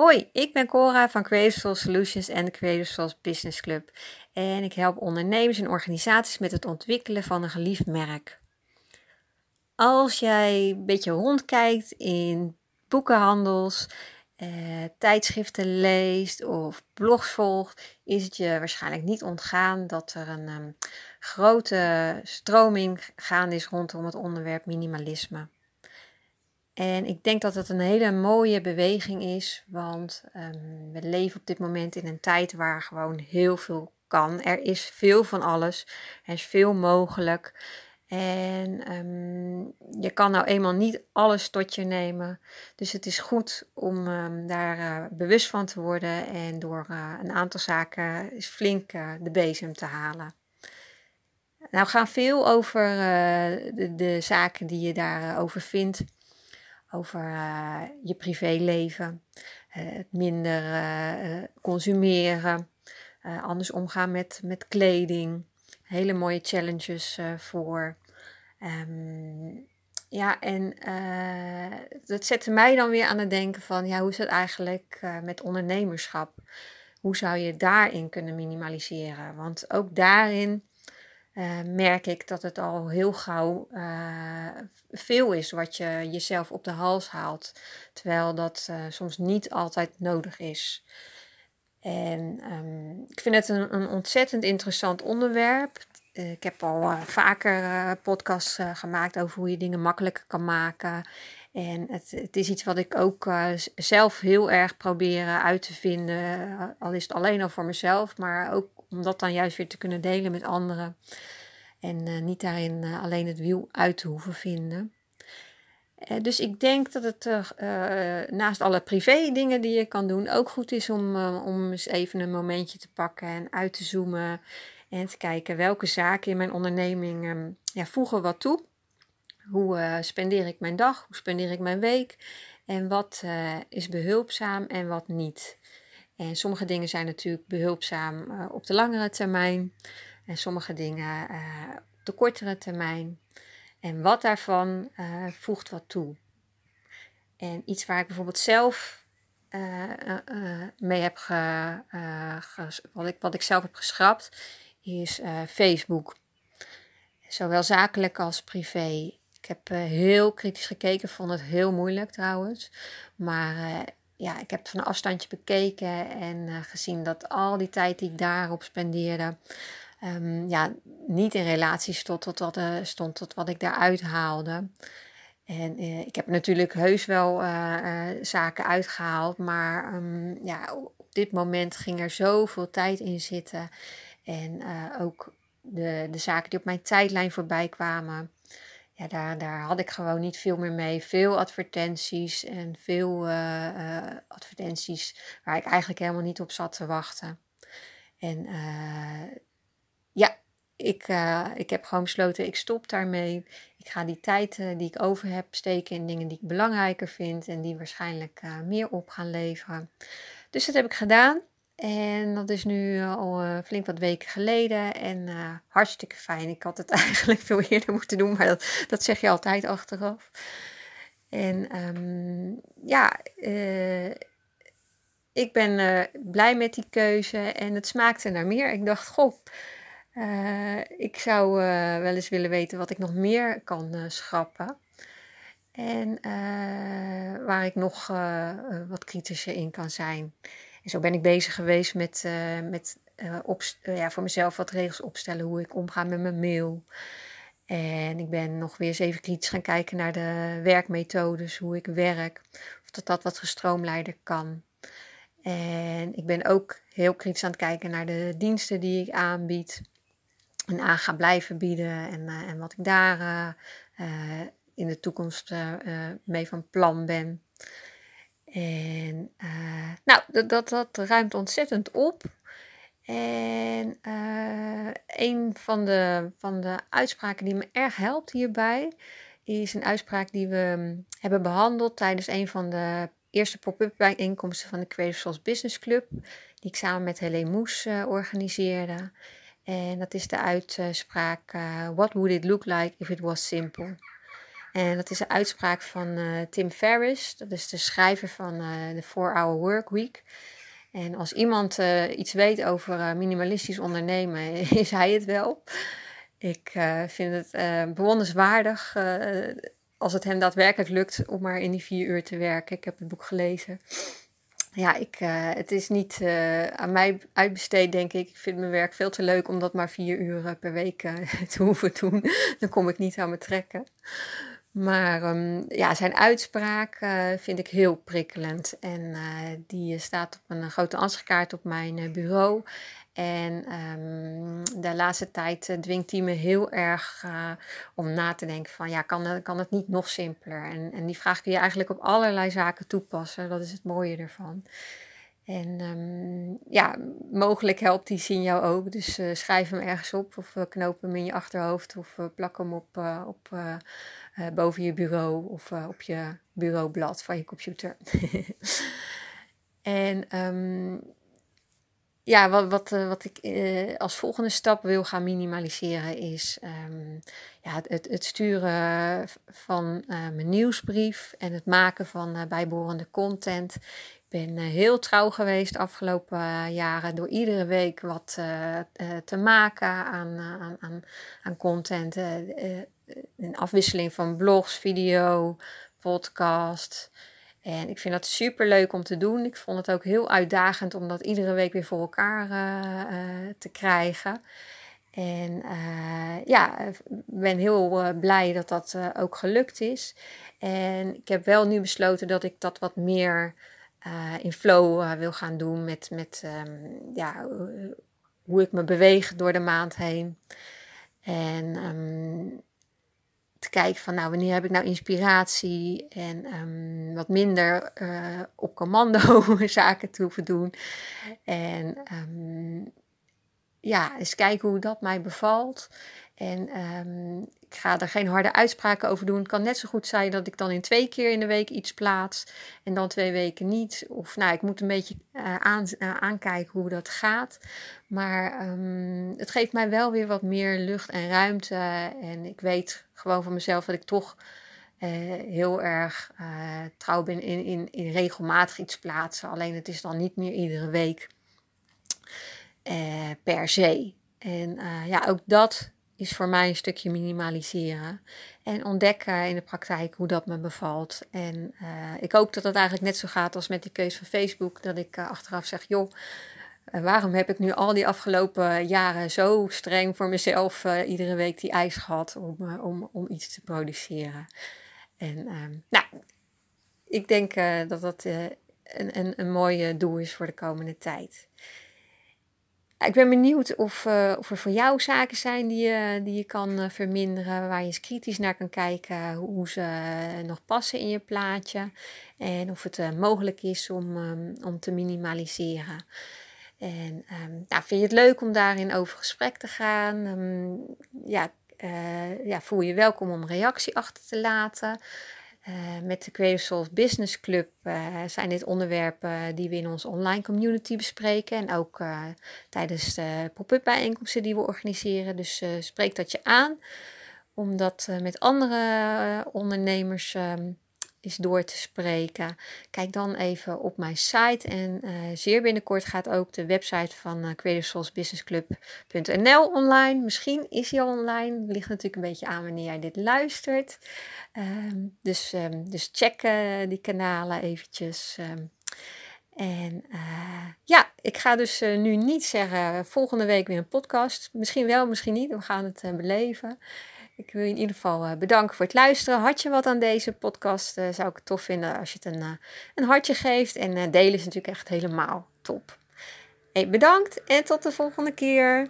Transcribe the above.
Hoi, ik ben Cora van Creative Soul Solutions en de Creative Souls Business Club. En ik help ondernemers en organisaties met het ontwikkelen van een geliefd merk. Als jij een beetje rondkijkt in boekenhandels, eh, tijdschriften leest of blogs volgt, is het je waarschijnlijk niet ontgaan dat er een um, grote stroming gaande is rondom het onderwerp minimalisme. En ik denk dat het een hele mooie beweging is, want um, we leven op dit moment in een tijd waar gewoon heel veel kan. Er is veel van alles, er is veel mogelijk. En um, je kan nou eenmaal niet alles tot je nemen. Dus het is goed om um, daar uh, bewust van te worden en door uh, een aantal zaken flink uh, de bezem te halen. Nou gaan veel over de, de, zaken die je daarover vindt over uh, je privéleven, uh, het minder uh, consumeren, anders omgaan met, met kleding. Hele mooie challenges voor. Um, ja, en dat zette mij dan weer aan het denken van, ja, hoe is het eigenlijk met ondernemerschap? Hoe zou je daarin kunnen minimaliseren? Want ook daarin uh, merk ik dat het al heel gauw uh, veel is wat je jezelf op de hals haalt. Terwijl dat uh, soms niet altijd nodig is. En um, ik vind het een, een, ontzettend interessant onderwerp. Ik heb al vaker podcasts gemaakt over hoe je dingen makkelijker kan maken. En het, het is iets wat ik ook zelf heel erg probeer uit te vinden. al is het alleen al voor mezelf, maar ook om dat dan juist weer te kunnen delen met anderen. En uh, niet daarin uh, alleen het wiel uit te hoeven vinden. Uh, dus ik denk dat het naast alle privé dingen die je kan doen, ook goed is om, om eens even een momentje te pakken en uit te zoomen. En te kijken welke zaken in mijn onderneming um, ja, voegen wat toe. Hoe spendeer ik mijn dag? Hoe spendeer ik mijn week? En wat is behulpzaam en wat niet? En sommige dingen zijn natuurlijk behulpzaam op de langere termijn. En sommige dingen uh, op de kortere termijn. En wat daarvan uh, voegt wat toe. En iets waar ik bijvoorbeeld zelf mee heb wat, ik, wat ik zelf heb geschrapt, is Facebook. Zowel zakelijk als privé. Ik heb heel kritisch gekeken, vond het heel moeilijk trouwens. Maar ja, ik heb het van een afstandje bekeken en gezien dat al die tijd die ik daarop spendeerde, um, ja, niet in relatie stond tot, wat, uh, stond tot wat ik daaruit haalde. En uh, ik heb natuurlijk heus wel zaken uitgehaald, maar um, ja, op dit moment ging er zoveel tijd in zitten. En ook de, de zaken die op mijn tijdlijn voorbij kwamen, ja, daar, daar had ik gewoon niet veel meer mee. Veel advertenties en veel advertenties waar ik eigenlijk helemaal niet op zat te wachten. En ja, ik, ik heb gewoon besloten, ik stop daarmee. Ik ga die tijd die ik over heb steken in dingen die ik belangrijker vind en die waarschijnlijk meer op gaan leveren. Dus dat heb ik gedaan. En dat is nu al flink wat weken geleden. En hartstikke fijn. Ik had het eigenlijk veel eerder moeten doen, maar dat, dat zeg je altijd achteraf. En um, ja, ik ben blij met die keuze en het smaakte naar meer. Ik dacht, goh ik zou wel eens willen weten wat ik nog meer kan schrappen. En waar ik nog wat kritischer in kan zijn. En zo ben ik bezig geweest met, met op, ja, voor mezelf wat regels opstellen. Hoe ik omga met mijn mail. En ik ben nog weer eens even kritisch gaan kijken naar de werkmethodes. Hoe ik werk. Of dat dat wat gestroomlijnder kan. En ik ben ook heel kritisch aan het kijken naar de diensten die ik aanbied en aan ga blijven bieden en, en wat ik daar in de toekomst mee van plan ben. En nou, dat, dat, ruimt ontzettend op. En een van de, van de uitspraken die me erg helpt hierbij, is een uitspraak die we mm, hebben behandeld tijdens een van de eerste pop-up bijeenkomsten van de Creative Souls Business Club, die ik samen met Helene Moes organiseerde. En dat is de uitspraak: What would it look like if it was simple? En dat is een uitspraak van Tim Ferriss. Dat is de schrijver van de 4-Hour Work Week. En als iemand iets weet over minimalistisch ondernemen, is hij het wel. Ik vind het bewonderenswaardig als het hem daadwerkelijk lukt om maar in die vier uur te werken. Ik heb het boek gelezen. Ja, ik, het is niet aan mij uitbesteed, denk ik. Ik vind mijn werk veel te leuk om dat maar vier uur eh, per week te hoeven doen. Dan kom ik niet aan me trekken. Maar um, ja, zijn uitspraak vind ik heel prikkelend. En die staat op een grote ansichtkaart op mijn bureau. En um, de laatste tijd dwingt hij me heel erg om na te denken van ja, kan, kan het niet nog simpeler? En, en die vraag kun je eigenlijk op allerlei zaken toepassen. Dat is het mooie ervan. En um, ja, mogelijk helpt die jou ook. Dus uh, schrijf hem ergens op of knoop hem in je achterhoofd of plak hem op, op boven je bureau of op je bureaublad van je computer. en um, ja, wat, wat, eh, wat ik eh, als volgende stap wil gaan minimaliseren is um, ja, het, het, sturen van mijn nieuwsbrief en het maken van bijbehorende content. Ik ben heel trouw geweest de afgelopen jaren door iedere week wat te maken aan, aan, aan, aan content. een afwisseling van blogs, video, podcast. En ik vind dat super leuk om te doen. Ik vond het ook heel uitdagend om dat iedere week weer voor elkaar te krijgen. En ja, ben heel blij dat dat ook gelukt is. En ik heb wel nu besloten dat ik dat wat meer in flow wil gaan doen met, met um, ja, hoe ik me beweeg door de maand heen. En um, te kijken van, nou, wanneer heb ik nou inspiratie en um, wat minder op commando zaken te hoeven doen. En ja, eens kijken hoe dat mij bevalt. En ik ga er geen harde uitspraken over doen. Het kan net zo goed zijn dat ik dan in twee keer in de week iets plaats en dan twee weken niet. Of nou, ik moet een beetje uh, aan, uh, aankijken hoe dat gaat. Maar um, het geeft mij wel weer wat meer lucht en ruimte. En ik weet gewoon van mezelf dat ik toch uh, heel erg trouw ben in, in, in regelmatig iets plaatsen. Alleen het is dan niet meer iedere week per se. En ja, ook dat is voor mij een stukje minimaliseren. En ontdekken in de praktijk hoe dat me bevalt. En uh, ik hoop dat het eigenlijk net zo gaat als met die keuze van Facebook. Dat ik uh, achteraf zeg, joh, uh, waarom heb ik nu al die afgelopen jaren zo streng voor mezelf iedere week die eis gehad om, om, om iets te produceren. En ehm, nou, ik denk dat dat een, een, een mooie doel is voor de komende tijd. Ik ben benieuwd of, uh, of er voor jou zaken zijn die je, die je kan uh, verminderen, waar je eens kritisch naar kan kijken, hoe ze uh, nog passen in je plaatje en of het mogelijk is om, um, om te minimaliseren. En um, nou, vind je het leuk om daarin over gesprek te gaan? Um, ja, ja, voel je welkom om reactie achter te laten. Uh, met de Souls Business Club uh, zijn dit onderwerpen die we in onze online community bespreken. En ook uh, tijdens de pop-up bijeenkomsten die we organiseren. Dus spreek dat je aan om dat met andere ondernemers um, is door te spreken. Kijk dan even op mijn site. En uh, zeer binnenkort gaat ook de website van uh, creativesoulsbusinessclub.nl online. Misschien is hij al online. Ligt natuurlijk een beetje aan wanneer jij dit luistert. Um, dus, um, dus check uh, die kanalen eventjes. Um, en ja, ik ga dus nu niet zeggen volgende week weer een podcast. Misschien wel, misschien niet. We gaan het beleven. Ik wil je in ieder geval uh, bedanken voor het luisteren. Had je wat aan deze podcast, uh, zou ik het tof vinden als je het een, uh, een hartje geeft. En delen is natuurlijk echt helemaal top. Hey, bedankt en tot de volgende keer.